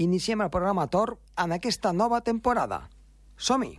iniciem el programa Tor en aquesta nova temporada. Som-hi!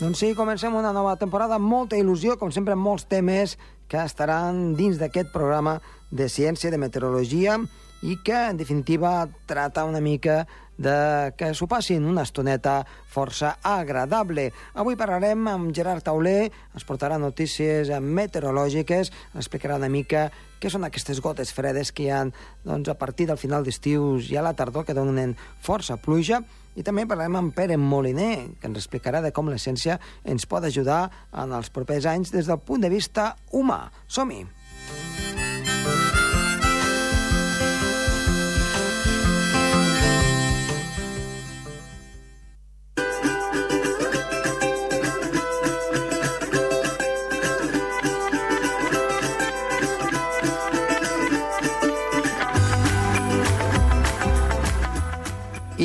Doncs sí, comencem una nova temporada molta il·lusió, com sempre, molts temes que estaran dins d'aquest programa de ciència, de meteorologia, i que, en definitiva, trata una mica de que s'ho passin una estoneta força agradable. Avui parlarem amb Gerard Tauler, ens portarà notícies meteorològiques, ens explicarà una mica què són aquestes gotes fredes que hi ha doncs, a partir del final d'estiu i a la tardor que donen força pluja, i també parlarem amb Pere Moliner, que ens explicarà de com l'essència ens pot ajudar en els propers anys des del punt de vista humà. Som-hi!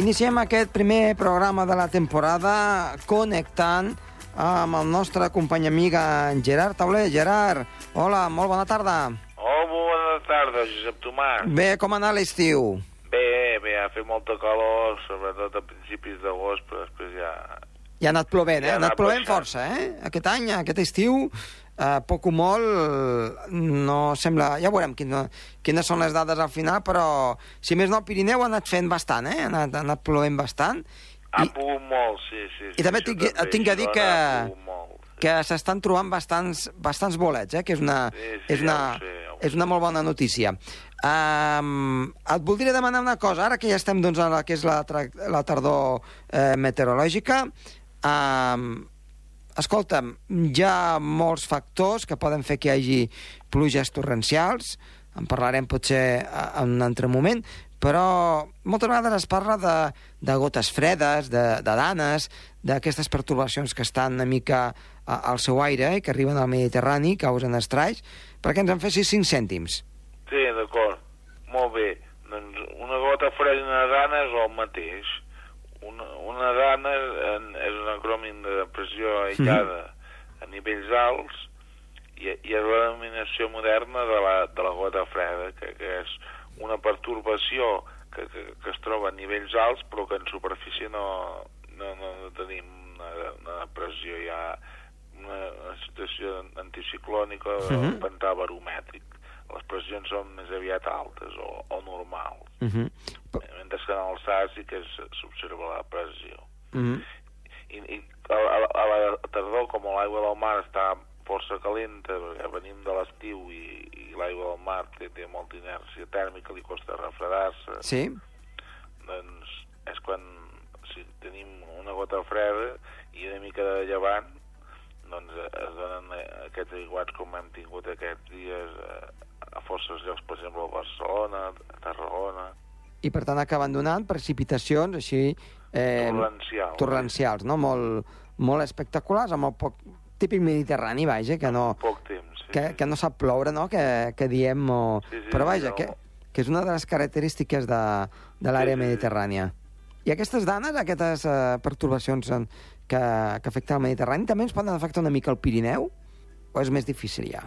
Iniciem aquest primer programa de la temporada connectant amb el nostre company amic en Gerard Tauler. Gerard, hola, molt bona tarda. Oh, bona tarda, Josep Tomàs. Bé, com ha anat l'estiu? Bé, bé, ha fet molta calor, sobretot a principis d'agost, però després ja... Ja ha anat plovent, eh? Ha anat plovent força, eh? Aquest any, aquest estiu, eh, poc o molt, no sembla... Ja veurem quina, quines són les dades al final, però si més no, el Pirineu ha anat fent bastant, eh? Ha anat, ha anat plovent bastant. Ha I, pogut molt, sí, sí. I també tinc- tinc que dir que- molt, sí. que s'estan trobant bastants, bastants bolets, eh? que és una, Sí, sí, és una, ja és una molt bona notícia. Um, et voldria demanar una cosa, ara que ja estem doncs, a la que és la, la tardor eh, meteorològica, um, escolta'm, hi ha molts factors que poden fer que hi hagi pluges torrencials, en parlarem potser en un altre moment, però moltes vegades es parla de, de gotes fredes, de, de danes, d'aquestes pertorbacions que estan una mica al seu aire i que arriben al Mediterrani, causen estralls, perquè ens en fessis 5 cèntims. Sí, d'acord. Molt bé. Doncs una gota freda i una dana és el mateix. Una, dana en, és un acrònim de pressió aïllada a nivells alts i, i és la denominació moderna de la, de la gota freda, que, que és una pertorbació que, que, que es troba a nivells alts però que en superfície no, no, no, no tenim una, una pressió ja una, una situació anticiclònica o Mhm. pantà baromètric. Les pressions són més aviat altes o, o normals, Uh -huh. mentre que en el SAS sí que s'observa la pressió. Uh -huh. I, i a, a, a la tardor, com l'aigua del mar està força calenta, perquè venim de l'estiu i, i l'aigua del mar té, té molta inèrcia tèrmica, li costa refredar-se, Sí? doncs és quan si tenim una gota freda i una mica de llevant doncs es donen aquests aiguats com hem tingut aquests dies eh, a forces llocs, per exemple a Barcelona, a Tarragona I per tant acaben donant precipitacions així... Eh, torrencials torrencials, no? Molt, molt espectaculars, amb el poc típic mediterrani, vaja, que no, poc temps sí, que, sí. que no sap ploure, no?, que, que diem, o... Sí, sí, però vaja, no. que, que és una de les característiques de, de l'àrea Sí, sí, sí. mediterrània. I aquestes danes, aquestes eh, pertorbacions en, que, que afecten el Mediterrani, també ens poden afectar una mica el Pirineu? O és més difícil ja?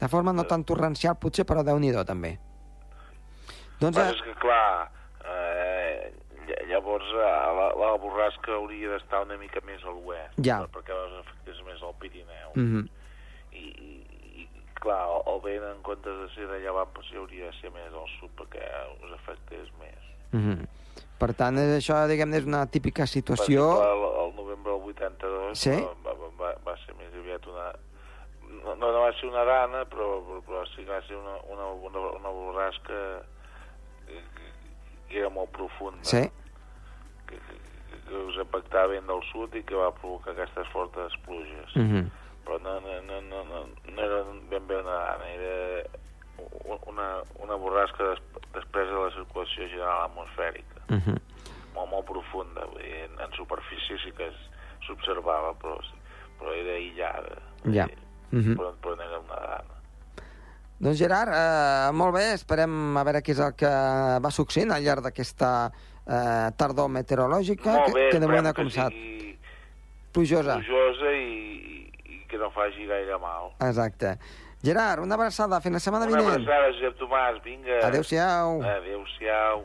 De forma no tan torrencial, potser, però déu nhi també. Doncs, Però eh, és que, clar, eh, ll- llavors eh, la, la borrasca hauria d'estar una mica més a l'oest, Ja. perquè els efectes més al Pirineu. mhm. I, i, i, clar, el, el vent, en comptes de ser de llevant, doncs, hauria de ser més al sud, perquè us afectés més. Mhm. Per tant, és això, diguem és una típica Per situació... exemple, el, el novembre del 82 Sí? va, va, va, va ser més aviat una... No, no va ser una dana, però, però, però sí que va ser una, una, una, una borrasca que, que, que era molt profunda. Sí, que, que, que us impactava vent del sud i que va provocar aquestes fortes pluges. mhm. Però no, no, no, no, no, no era ben bé una dana, era una, una borrasca des, després de la circulació general atmosfèrica, mhm. molt, molt profunda. Vull dir, en, en superfície sí que s'observava, però, però era aïllada. Ja. dir, Mhm. però, però era una dana. Doncs Gerard, eh, molt bé, esperem a veure què és el que va succeint al llarg d'aquesta eh, tardor meteorològica, Molt bé, que, que de moment ha que començat sigui plujosa. plujosa i, i que no faci gaire mal. Exacte. Gerard, una abraçada, fins la setmana Una vinent. abraçada, Josep Tomàs, vinga. Adéu-siau. Adéu-siau.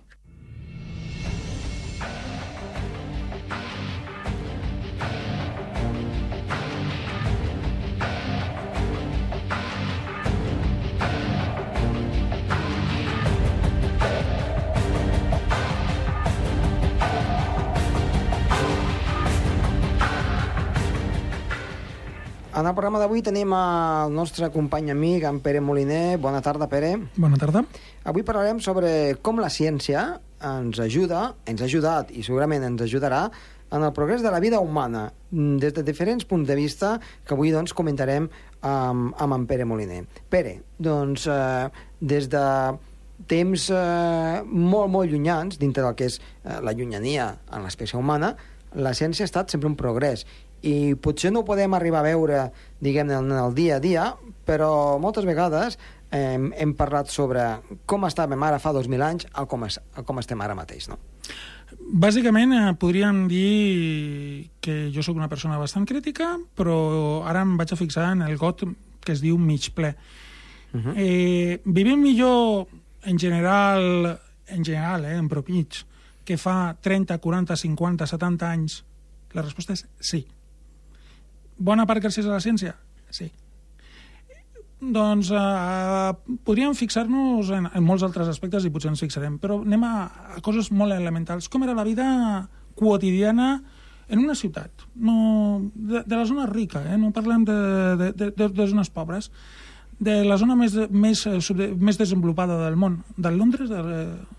En el programa d'avui tenim el nostre company amic, en Pere Moliner. Bona tarda, Pere. Bona tarda. Avui parlarem sobre com la ciència ens ajuda, ens ha ajudat i segurament ens ajudarà en el progrés de la vida humana, mm, des de diferents punts de vista que avui doncs, comentarem amb, amb en Pere Moliner. Pere, doncs, eh, des de temps eh, molt, molt llunyans, dintre del que és eh, la llunyania en l'espècie humana, la ciència ha estat sempre un progrés i potser no ho podem arribar a veure, diguem-ne, en el dia a dia, però moltes vegades eh, hem parlat sobre com estàvem ara fa 2.000 anys a com, es, a com estem ara mateix, no? Bàsicament, eh, podríem dir que jo sóc una persona bastant crítica, però ara em vaig a fixar en el got que es diu mig ple. Uh -huh. eh, vivim millor en general, en general, eh, en propig, que fa 30, 40, 50, 70 anys? La resposta és sí. Bona part gràcies a la ciència? Sí. Doncs eh, podríem fixar-nos en, en molts altres aspectes i potser ens fixarem, però anem a, a coses molt elementals. Com era la vida quotidiana en una ciutat, no, de, de la zona rica, eh? no parlem de, de, de, de, zones pobres, de la zona més, més, eh, més desenvolupada del món, del Londres del,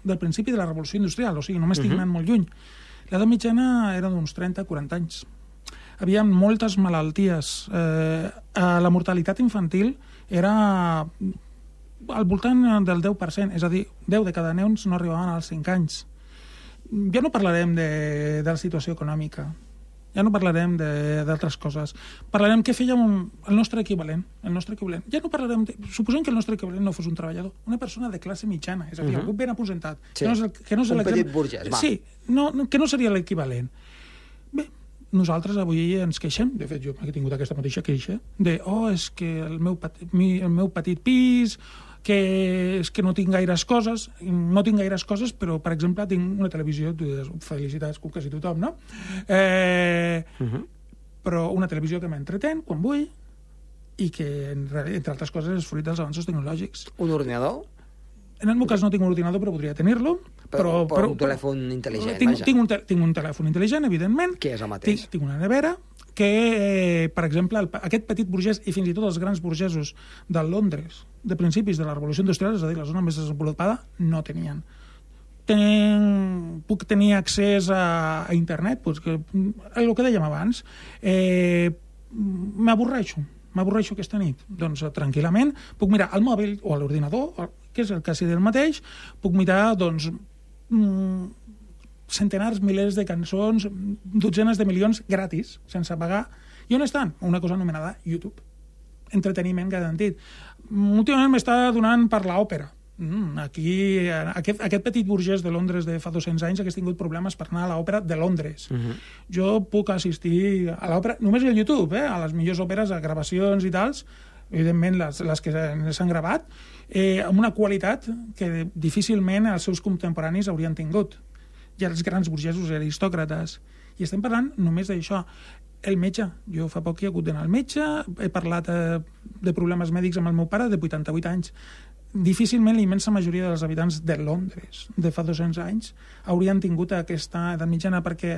del principi de la revolució industrial, o sigui, no m'estic uh -huh. anant molt lluny. L'edat mitjana era d'uns 30-40 anys. Havia moltes malalties. Eh, la mortalitat infantil era al voltant del 10%, és a dir, 10 de cada nens no arribaven als 5 anys. Ja no parlarem de, de la situació econòmica, ja no parlarem d'altres coses. Parlarem què feia un, el nostre equivalent. El nostre equivalent. Ja no parlarem... De, suposem que el nostre equivalent no fos un treballador, una persona de classe mitjana, és a dir, uh -huh. algú ben aposentat. Sí. Que no és el, que no és un petit burgès, va. Sí, no, no, que no seria l'equivalent. Nosaltres avui ens queixem, de fet jo he tingut aquesta mateixa queixa, de, oh, és que el meu, petit, el meu petit pis, que és que no tinc gaires coses, no tinc gaires coses, però, per exemple, tinc una televisió, tu dius, felicitats, com quasi tothom, no? Eh, uh -huh. Però una televisió que m'entretén quan vull i que, entre altres coses, és fruit dels avanços tecnològics. Un ordinador? En el meu cas no tinc un ordinador, però podria tenir-lo. Però, però, però un telèfon intel·ligent, tinc, vaja. Tinc un, te tinc un telèfon intel·ligent, evidentment. Que és el mateix. Tinc, tinc una nevera, que, eh, per exemple, el, aquest petit burgès i fins i tot els grans burgesos de Londres de principis de la revolució industrial, és a dir, la zona més desenvolupada, no tenien. Ten, puc tenir accés a, a internet, pues que, el que dèiem abans, eh, m'avorreixo, m'avorreixo aquesta nit. Doncs tranquil·lament puc mirar al mòbil o a l'ordinador, que és el quasi del mateix, puc mirar doncs, centenars, milers de cançons, dotzenes de milions gratis, sense pagar. I on estan? Una cosa anomenada YouTube. Entreteniment garantit. Últimament m'està donant per l'òpera. Mm, aquí, aquest, aquest petit burgès de Londres de fa 200 anys hagués tingut problemes per anar a l'òpera de Londres. Uh -huh. Jo puc assistir a l'òpera, només a YouTube, eh, a les millors òperes, a gravacions i tals, evidentment les, les que s'han gravat, eh, amb una qualitat que difícilment els seus contemporanis haurien tingut i els grans burgesos i aristòcrates. I estem parlant només d'això. El metge. Jo fa poc he hagut d'anar al metge, he parlat eh, de problemes mèdics amb el meu pare de 88 anys. Difícilment la immensa majoria dels habitants de Londres de fa 200 anys haurien tingut aquesta edat mitjana perquè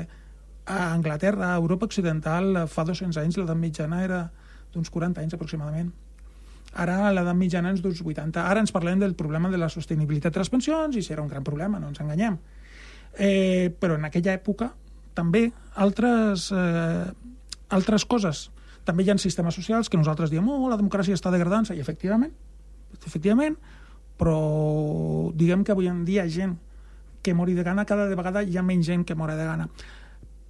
a Anglaterra, a Europa Occidental, fa 200 anys l'edat mitjana era d'uns 40 anys aproximadament. Ara l'edat mitjana és d'uns 80. Ara ens parlem del problema de la sostenibilitat de les pensions i si era un gran problema, no ens enganyem. Eh, però en aquella època també altres, eh, altres coses. També hi ha sistemes socials que nosaltres diem oh, la democràcia està degradant-se, i efectivament, efectivament, però diguem que avui en dia gent que mori de gana, cada vegada hi ha menys gent que mora de gana.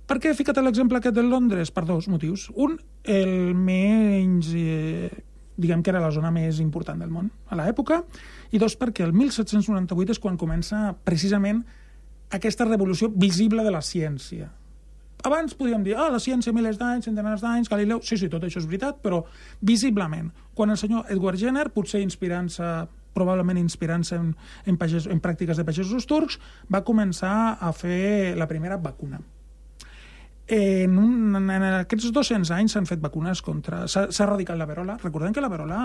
Per què he ficat l'exemple aquest de Londres? Per dos motius. Un, el menys... Eh, diguem que era la zona més important del món a l'època, i dos, perquè el 1798 és quan comença precisament aquesta revolució visible de la ciència. Abans podíem dir, ah, la ciència, milers d'anys, centenars d'anys, Galileu... Sí, sí, tot això és veritat, però visiblement. Quan el senyor Edward Jenner, potser inspirant-se probablement inspirant-se en, en, en pràctiques de pagesos turcs, va començar a fer la primera vacuna. En, un, en aquests 200 anys s'han fet vacunes contra... S'ha erradicat la verola. Recordem que la verola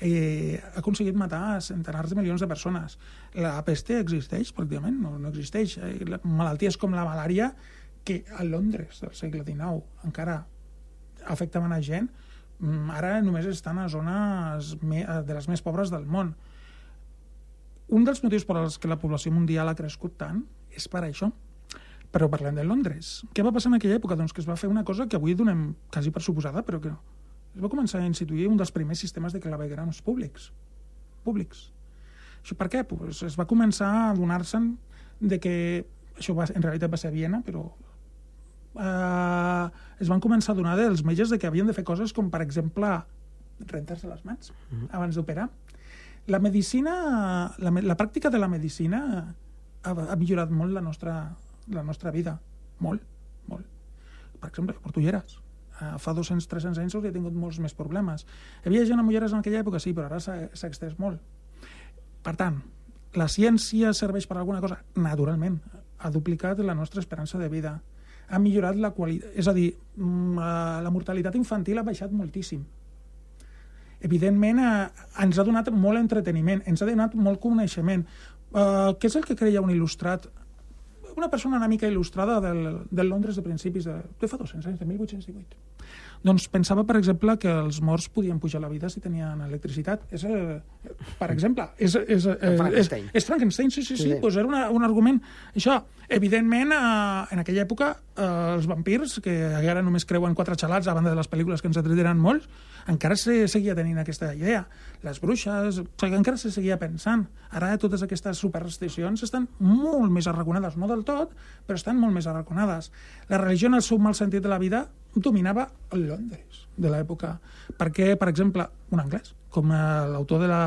eh, ha aconseguit matar centenars de milions de persones. La peste existeix, pràcticament, no, no existeix. Eh, malalties com la malària, que a Londres del segle XIX encara afectaven a gent, mm, ara només estan a zones de les més pobres del món. Un dels motius per als que la població mundial ha crescut tant és per això però parlem de Londres. Què va passar en aquella època? Doncs que es va fer una cosa que avui donem quasi per suposada, però que no. Es va començar a instituir un dels primers sistemes de clavegrams públics. Públics. Això per què? Pues es va començar a donar-se'n de que... Això va, en realitat va ser a Viena, però eh, es van començar a donar dels metges de que havien de fer coses com, per exemple, rentar-se les mans mm -hmm. abans d'operar. La medicina, la, la pràctica de la medicina ha, ha millorat molt la nostra, la nostra vida. Molt, molt. Per exemple, jo porto ulleres. Uh, fa 200-300 anys hauria tingut molts més problemes. Hi havia gent amb ulleres en aquella època? Sí, però ara s'ha extès molt. Per tant, la ciència serveix per alguna cosa? Naturalment. Ha duplicat la nostra esperança de vida. Ha millorat la qualitat... És a dir, mm, eh, la mortalitat infantil ha baixat moltíssim. Evidentment, eh, ens ha donat molt entreteniment, ens ha donat molt coneixement. Uh, què és el que creia un il·lustrat una persona una mica il·lustrada del, del Londres de principis de, de fa 200 anys, de 1818. Doncs pensava, per exemple, que els morts podien pujar la vida si tenien electricitat. És, eh, per exemple, és, és, eh, Frankenstein. és, és Frankenstein, sí, sí, sí, sí. Pues era una, un argument. Això, evidentment, eh, en aquella època, eh, els vampirs, que ara només creuen quatre xalats a banda de les pel·lícules que ens entretenen molts, encara se seguia tenint aquesta idea. Les bruixes, o sigui, encara se seguia pensant. Ara totes aquestes supersticions estan molt més arraconades, no del tot, però estan molt més arraconades. La religió, en el seu mal sentit de la vida, dominava el Londres de l'època. Perquè, per exemple, un anglès, com l'autor de la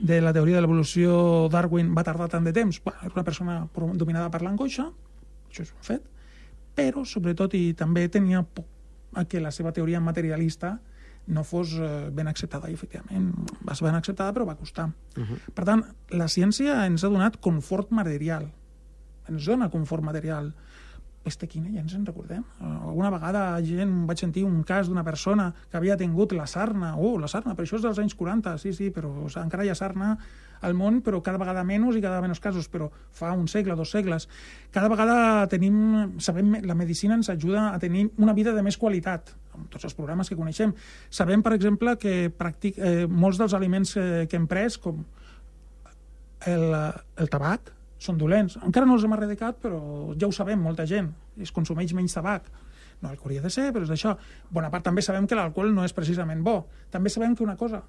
de la teoria de l'evolució Darwin va tardar tant de temps, bueno, era una persona dominada per l'angoixa, això és un fet, però sobretot i també tenia por a que la seva teoria materialista no fos eh, ben acceptada. I efectivament va ser ben acceptada però va costar. Uh -huh. per tant, la ciència ens ha donat confort material. Ens dona confort material peste quina, ja ens en recordem. Alguna vegada gent, vaig sentir un cas d'una persona que havia tingut la sarna, oh, la sarna, però això és dels anys 40, sí, sí, però o sigui, encara hi ha sarna al món, però cada vegada menys i cada menys casos, però fa un segle, dos segles. Cada vegada tenim, sabem, la medicina ens ajuda a tenir una vida de més qualitat, amb tots els programes que coneixem. Sabem, per exemple, que practic, eh, molts dels aliments que, que hem pres, com el, el tabac, són dolents. Encara no els hem erradicat, però ja ho sabem, molta gent. Es consumeix menys tabac. No el que hauria de ser, però és d'això. Bona part també sabem que l'alcohol no és precisament bo. També sabem que una cosa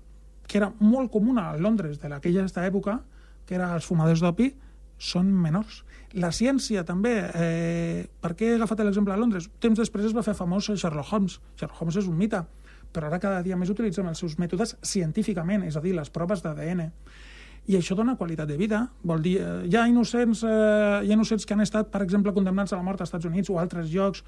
que era molt comuna a Londres de l'aquella època, que era els fumadors d'opi, són menors. La ciència també, eh, per què he agafat l'exemple de Londres? Temps després es va fer famós Sherlock Holmes. Sherlock Holmes és un mite, però ara cada dia més utilitzem els seus mètodes científicament, és a dir, les proves d'ADN i això dona qualitat de vida. Vol dir, eh, hi ha innocents, eh, hi ha innocents que han estat, per exemple, condemnats a la mort als Estats Units o a altres llocs.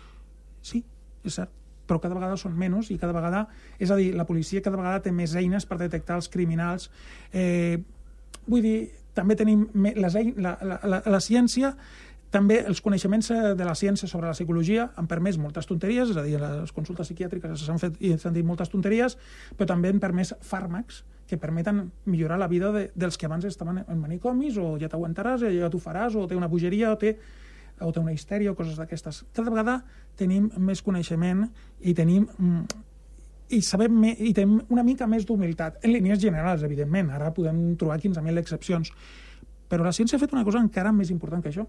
Sí, és cert, però cada vegada són menys i cada vegada... És a dir, la policia cada vegada té més eines per detectar els criminals. Eh, vull dir, també tenim... Les, la, la, la, la ciència també els coneixements eh, de la ciència sobre la psicologia han permès moltes tonteries, és a dir, les consultes psiquiàtriques s'han fet i s'han dit moltes tonteries, però també han permès fàrmacs que permeten millorar la vida de, dels que abans estaven en manicomis, o ja t'aguantaràs, ja t'ho faràs, o té una bogeria, o té, o té una histèria, o coses d'aquestes. Cada vegada tenim més coneixement i tenim mm, i sabem me, i tenim una mica més d'humilitat, en línies generals, evidentment. Ara podem trobar 15.000 excepcions. Però la ciència ha fet una cosa encara més important que això,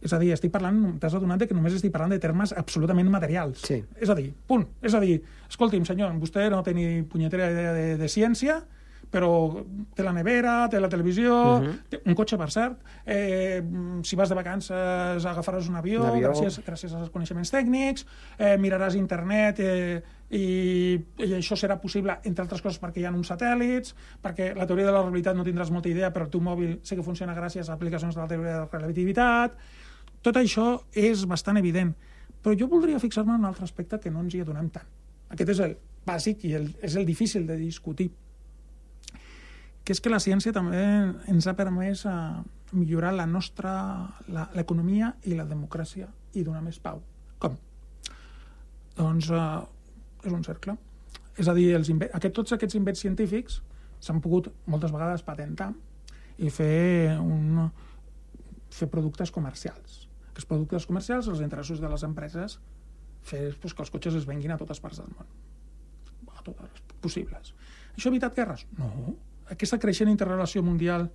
és a dir, estic parlant, t'has adonat que només estic parlant de termes absolutament materials. Sí. És a dir, punt. És a dir, escolti'm, senyor, vostè no té ni punyetera idea de, de ciència, però té la nevera, té la televisió, Mhm. té un cotxe, per cert, eh, si vas de vacances agafaràs un avió, avió. gràcies, gràcies als coneixements tècnics, eh, miraràs internet eh, i, i això serà possible, entre altres coses, perquè hi ha uns satèl·lits, perquè la teoria de la relativitat no tindràs molta idea, però el teu mòbil sé que funciona gràcies a aplicacions de la teoria de la relativitat. Tot això és bastant evident. Però jo voldria fixar-me en un altre aspecte que no ens hi adonem tant. Aquest és el bàsic i el, és el difícil de discutir que és que la ciència també ens ha permès a millorar la nostra l'economia i la democràcia i donar més pau. Com? Doncs eh, és un cercle. És a dir, els aquest, tots aquests invents científics s'han pogut moltes vegades patentar i fer, un, fer productes comercials. Aquests productes comercials, els interessos de les empreses, fer pues, que els cotxes es venguin a totes parts del món a totes les possibles. Això ha evitat guerres? No. Aquesta creixent interrelació mundial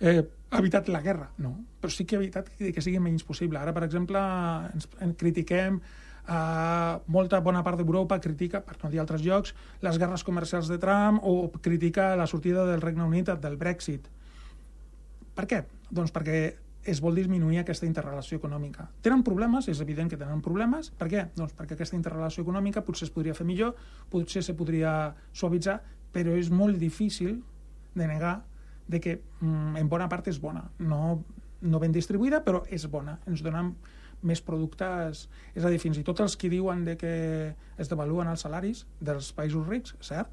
eh, ha evitat la guerra? No. Però sí que ha evitat que, que sigui menys possible. Ara, per exemple, ens, en critiquem eh, molta bona part d'Europa critica, per no dir altres llocs, les guerres comercials de Trump o critica la sortida del Regne Unit del Brexit. Per què? Doncs perquè es vol disminuir aquesta interrelació econòmica. Tenen problemes, és evident que tenen problemes. Per què? Doncs perquè aquesta interrelació econòmica potser es podria fer millor, potser se podria suavitzar, però és molt difícil de negar de que mm, en bona part és bona. No, no ben distribuïda, però és bona. Ens donen més productes... És a dir, fins i tot els que diuen de que es devaluen els salaris dels països rics, cert,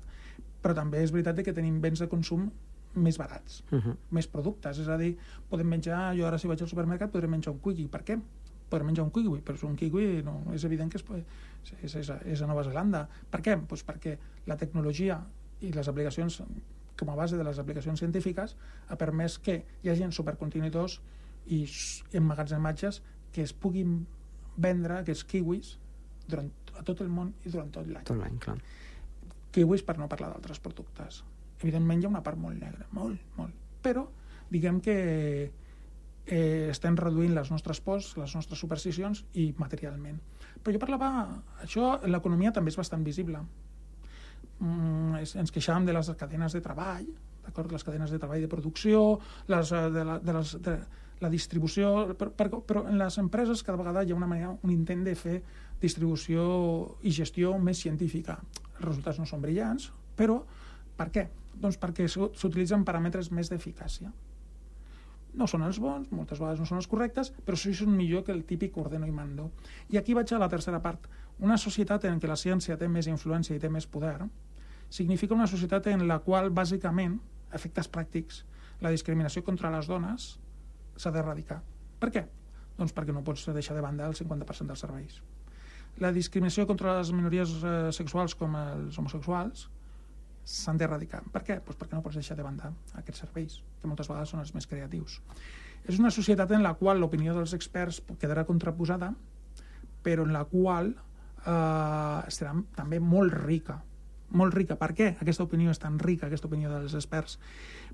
però també és veritat de que tenim béns de consum més barats, Uh -huh. més productes. És a dir, podem menjar... Jo ara si vaig al supermercat podré menjar un kiwi. Per què? Podré menjar un kiwi, però un kiwi no, és evident que és, és, és, a, és a Nova Zelanda. Per què? Pues perquè la tecnologia i les aplicacions com a base de les aplicacions científiques ha permès que hi hagi supercontinidors i emmagatzematges que es puguin vendre aquests kiwis durant, a tot el món i durant tot l'any Tot l'any, clar. kiwis per no parlar d'altres productes. Evidentment hi ha una part molt negra, molt, molt. Però diguem que eh, estem reduint les nostres pors, les nostres supersticions i materialment. Però jo parlava... Això, l'economia també és bastant visible. Mm, és- ens queixàvem de les cadenes de treball, d'acord? les cadenes de treball de producció, les, eh, de, la, de, les, de la distribució, però, però, però en les empreses cada vegada hi ha una manera, un intent de fer distribució i gestió més científica. Els resultats no són brillants, però per què? Doncs perquè s'u- s'utilitzen paràmetres més d'eficàcia. No són els bons, moltes vegades no són els correctes, però sí són millor que el típic ordeno i mando. I aquí vaig a la tercera part. Una societat en què la ciència té més influència i té més poder significa una societat en la qual, bàsicament, efectes pràctics, la discriminació contra les dones s'ha d'erradicar. Per què? Doncs perquè no pots deixar de banda el 50% dels serveis. La discriminació contra les minories eh, sexuals com els homosexuals s'han d'erradicar. Per què? Pues perquè no pots deixar de banda aquests serveis, que moltes vegades són els més creatius. És una societat en la qual l'opinió dels experts quedarà contraposada, però en la qual eh, serà també molt rica. Molt rica. Per què aquesta opinió és tan rica, aquesta opinió dels experts?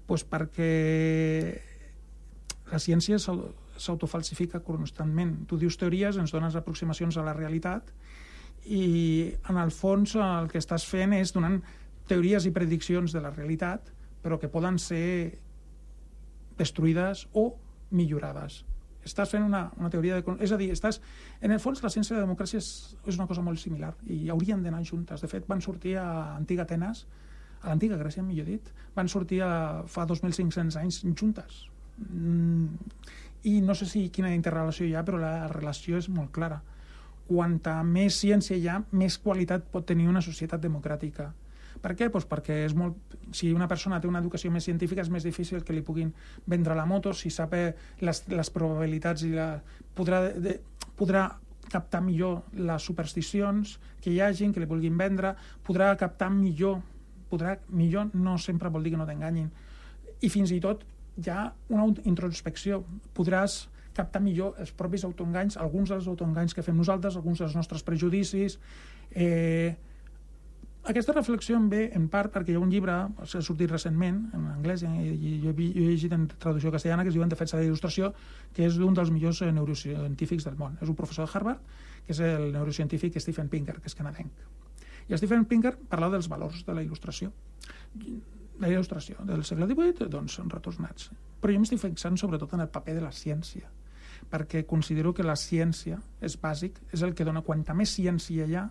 Pues perquè la ciència s'au- s'autofalsifica constantment. Tu dius teories, ens dones aproximacions a la realitat i en el fons el que estàs fent és donant teories i prediccions de la realitat però que poden ser destruïdes o millorades. Estàs fent una, una teoria de... És a dir, estàs... En el fons, la ciència de la democràcia és, és una cosa molt similar i haurien d'anar juntes. De fet, van sortir a Antiga Atenes, a l'antiga Grècia, millor dit, van sortir a, fa 2.500 anys juntes. Mm, I no sé si quina interrelació hi ha, però la relació és molt clara. Quanta més ciència hi ha, més qualitat pot tenir una societat democràtica. Per què? Pues perquè és molt... si una persona té una educació més científica és més difícil que li puguin vendre la moto, si sap eh, les, les probabilitats i la... podrà, de, podrà captar millor les supersticions que hi hagin, que li vulguin vendre, podrà captar millor, podrà millor no sempre vol dir que no t'enganyin. I fins i tot hi ha una introspecció. Podràs captar millor els propis autoenganys, alguns dels autoenganys que fem nosaltres, alguns dels nostres prejudicis, eh, aquesta reflexió em ve en part perquè hi ha un llibre, s'ha sortit recentment en anglès, eh, i jo, jo he llegit en traducció castellana, que es diu En defensa de la il·lustració, que és d'un dels millors eh, neurocientífics del món. És un professor de Harvard, que és el neurocientífic Stephen Pinker, que és canadenc. I Stephen Pinker parla dels valors de la il·lustració. la il·lustració del segle XVIII, doncs són retornats. Però jo m'estic fixant sobretot en el paper de la ciència, perquè considero que la ciència és bàsic, és el que dona, quanta més ciència hi ha,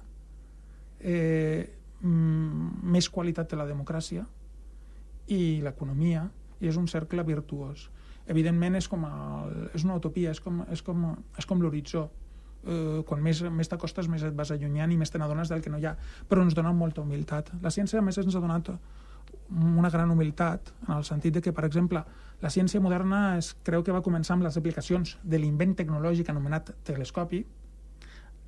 eh, més qualitat té la democràcia i l'economia, i és un cercle virtuós. Evidentment és com el, és una utopia, és com, és com, és com l'horitzó. Eh, quan més, més t'acostes, més et vas allunyant i més te n'adones del que no hi ha. Però ens dona molta humilitat. La ciència, a més, ens ha donat una gran humilitat, en el sentit de que, per exemple, la ciència moderna es creu que va començar amb les aplicacions de l'invent tecnològic anomenat telescopi,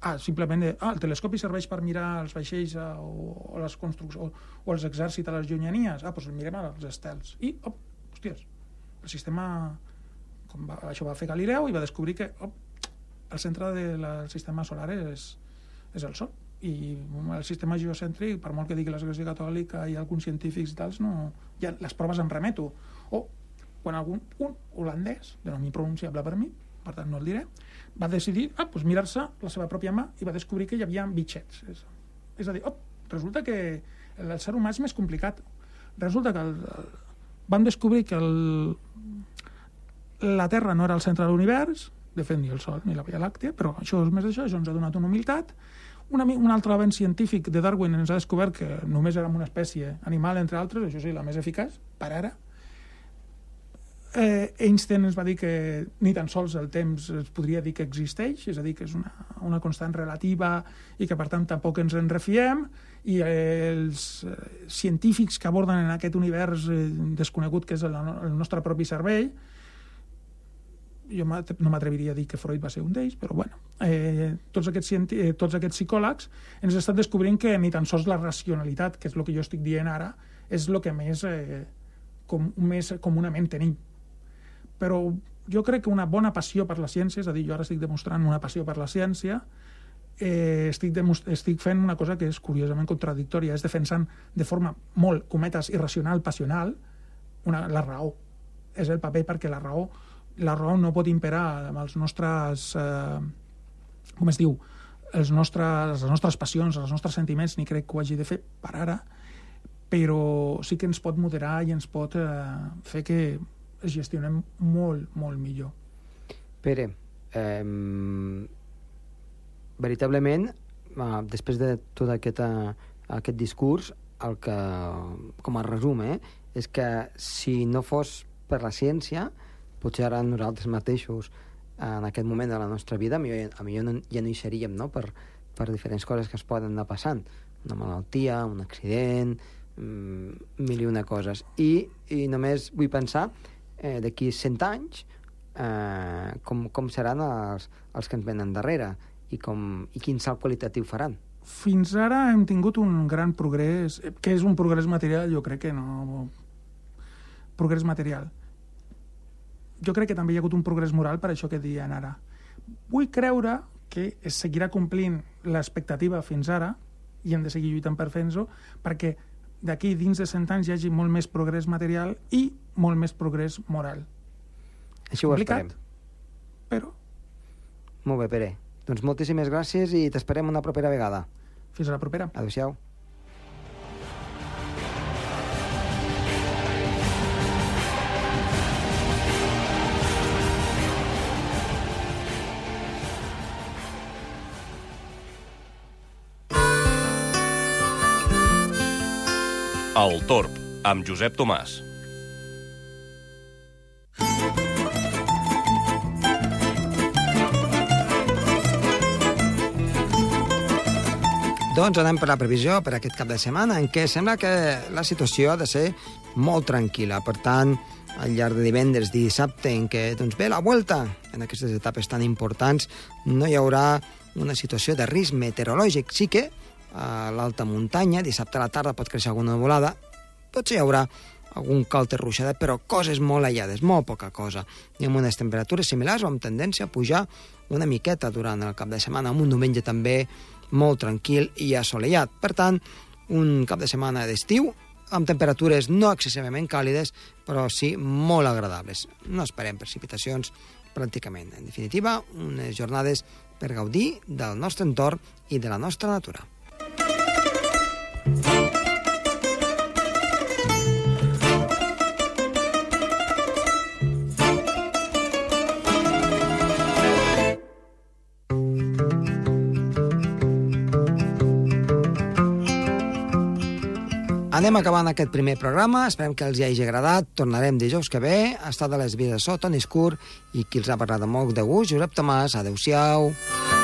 ah, simplement de, ah, el telescopi serveix per mirar els vaixells eh, o, o, les o, o els exèrcits a les llunyanies, ah, doncs mirem els estels. I, oh, hòsties, el sistema, com va, això va fer Galileu i va descobrir que oh, el centre del sistema solar és, és el Sol i el sistema geocèntric, per molt que digui l'Església Catòlica i alguns científics i tals, no, ja les proves en remeto. O quan algun, un holandès, de nom impronunciable per mi, per tant no el diré, va decidir ah, pues mirar-se la seva pròpia mà i va descobrir que hi havia bitxets. És, és a dir, oh, resulta que el, el ser humà és més complicat. Resulta que el, el, van descobrir que el, la Terra no era el centre de l'univers, de fet ni el Sol ni la Via Làctea, però això és més això, això ens ha donat una humilitat. Una, un altre avenç científic de Darwin ens ha descobert que només érem una espècie animal, entre altres, això sí, la més eficaç, per ara, eh, Einstein ens va dir que ni tan sols el temps es podria dir que existeix, és a dir, que és una, una constant relativa i que per tant tampoc ens en refiem i els eh, científics que aborden en aquest univers eh, desconegut que és el, el nostre propi cervell jo no m'atreviria a dir que Freud va ser un d'ells, però bueno, eh, tots, aquests eh, tots aquests psicòlegs ens estan descobrint que ni tan sols la racionalitat, que és el que jo estic dient ara, és el que més, eh, com, més comunament tenim però jo crec que una bona passió per la ciència, és a dir, jo ara estic demostrant una passió per la ciència, eh, estic, estic fent una cosa que és curiosament contradictòria, és defensant de forma molt, cometes, irracional, passional, una, la raó. És el paper perquè la raó, la raó no pot imperar amb els nostres... Eh, com es diu? Els nostres, les nostres passions, els nostres sentiments, ni crec que ho hagi de fer per ara, però sí que ens pot moderar i ens pot eh, fer que es gestionem molt, molt millor. Pere, eh, veritablement, eh, després de tot aquest, eh, aquest discurs, el que, com a resum, eh, és que si no fos per la ciència, potser ara nosaltres mateixos, en aquest moment de la nostra vida, a millor no, ja no hi seríem, no?, per, per diferents coses que es poden anar passant. Una malaltia, un accident, mmm, mil i una coses. I, I només vull pensar eh, d'aquí 100 anys eh, com, com seran els, els que ens venen darrere i, com, i quin salt qualitatiu faran. Fins ara hem tingut un gran progrés, que és un progrés material, jo crec que no... Progrés material. Jo crec que també hi ha hagut un progrés moral per això que diuen ara. Vull creure que es seguirà complint l'expectativa fins ara, i hem de seguir lluitant per fer-ho, perquè d'aquí dins de 100 anys hi hagi molt més progrés material i molt més progrés moral. Així ho Complicat, esperem. Però... Molt bé, Pere. Doncs moltíssimes gràcies i t'esperem una propera vegada. Fins a la propera. Adéu-siau. El Torb, amb Josep Tomàs. Doncs anem per la previsió per aquest cap de setmana, en què sembla que la situació ha de ser molt tranquil·la. Per tant, al llarg de divendres, dissabte, en què doncs, ve la volta en aquestes etapes tan importants, no hi haurà una situació de risc meteorològic. Sí que a l'alta muntanya, dissabte a la tarda pot créixer alguna volada, potser hi haurà algun calte ruixadet, però coses molt aïllades, molt poca cosa. I amb unes temperatures similars o amb tendència a pujar una miqueta durant el cap de setmana, amb un diumenge també molt tranquil i assolellat. Per tant, un cap de setmana d'estiu amb temperatures no excessivament càlides, però sí molt agradables. No esperem precipitacions pràcticament. En definitiva, unes jornades per gaudir del nostre entorn i de la nostra natura. Anem acabant aquest primer programa, esperem que els hi hagi agradat. Tornarem dijous que ve. Ha estat a les vides de sota, Niscur, i qui els ha parlat de molt de gust, Josep Tomàs. Adéu-siau. Adéu-siau.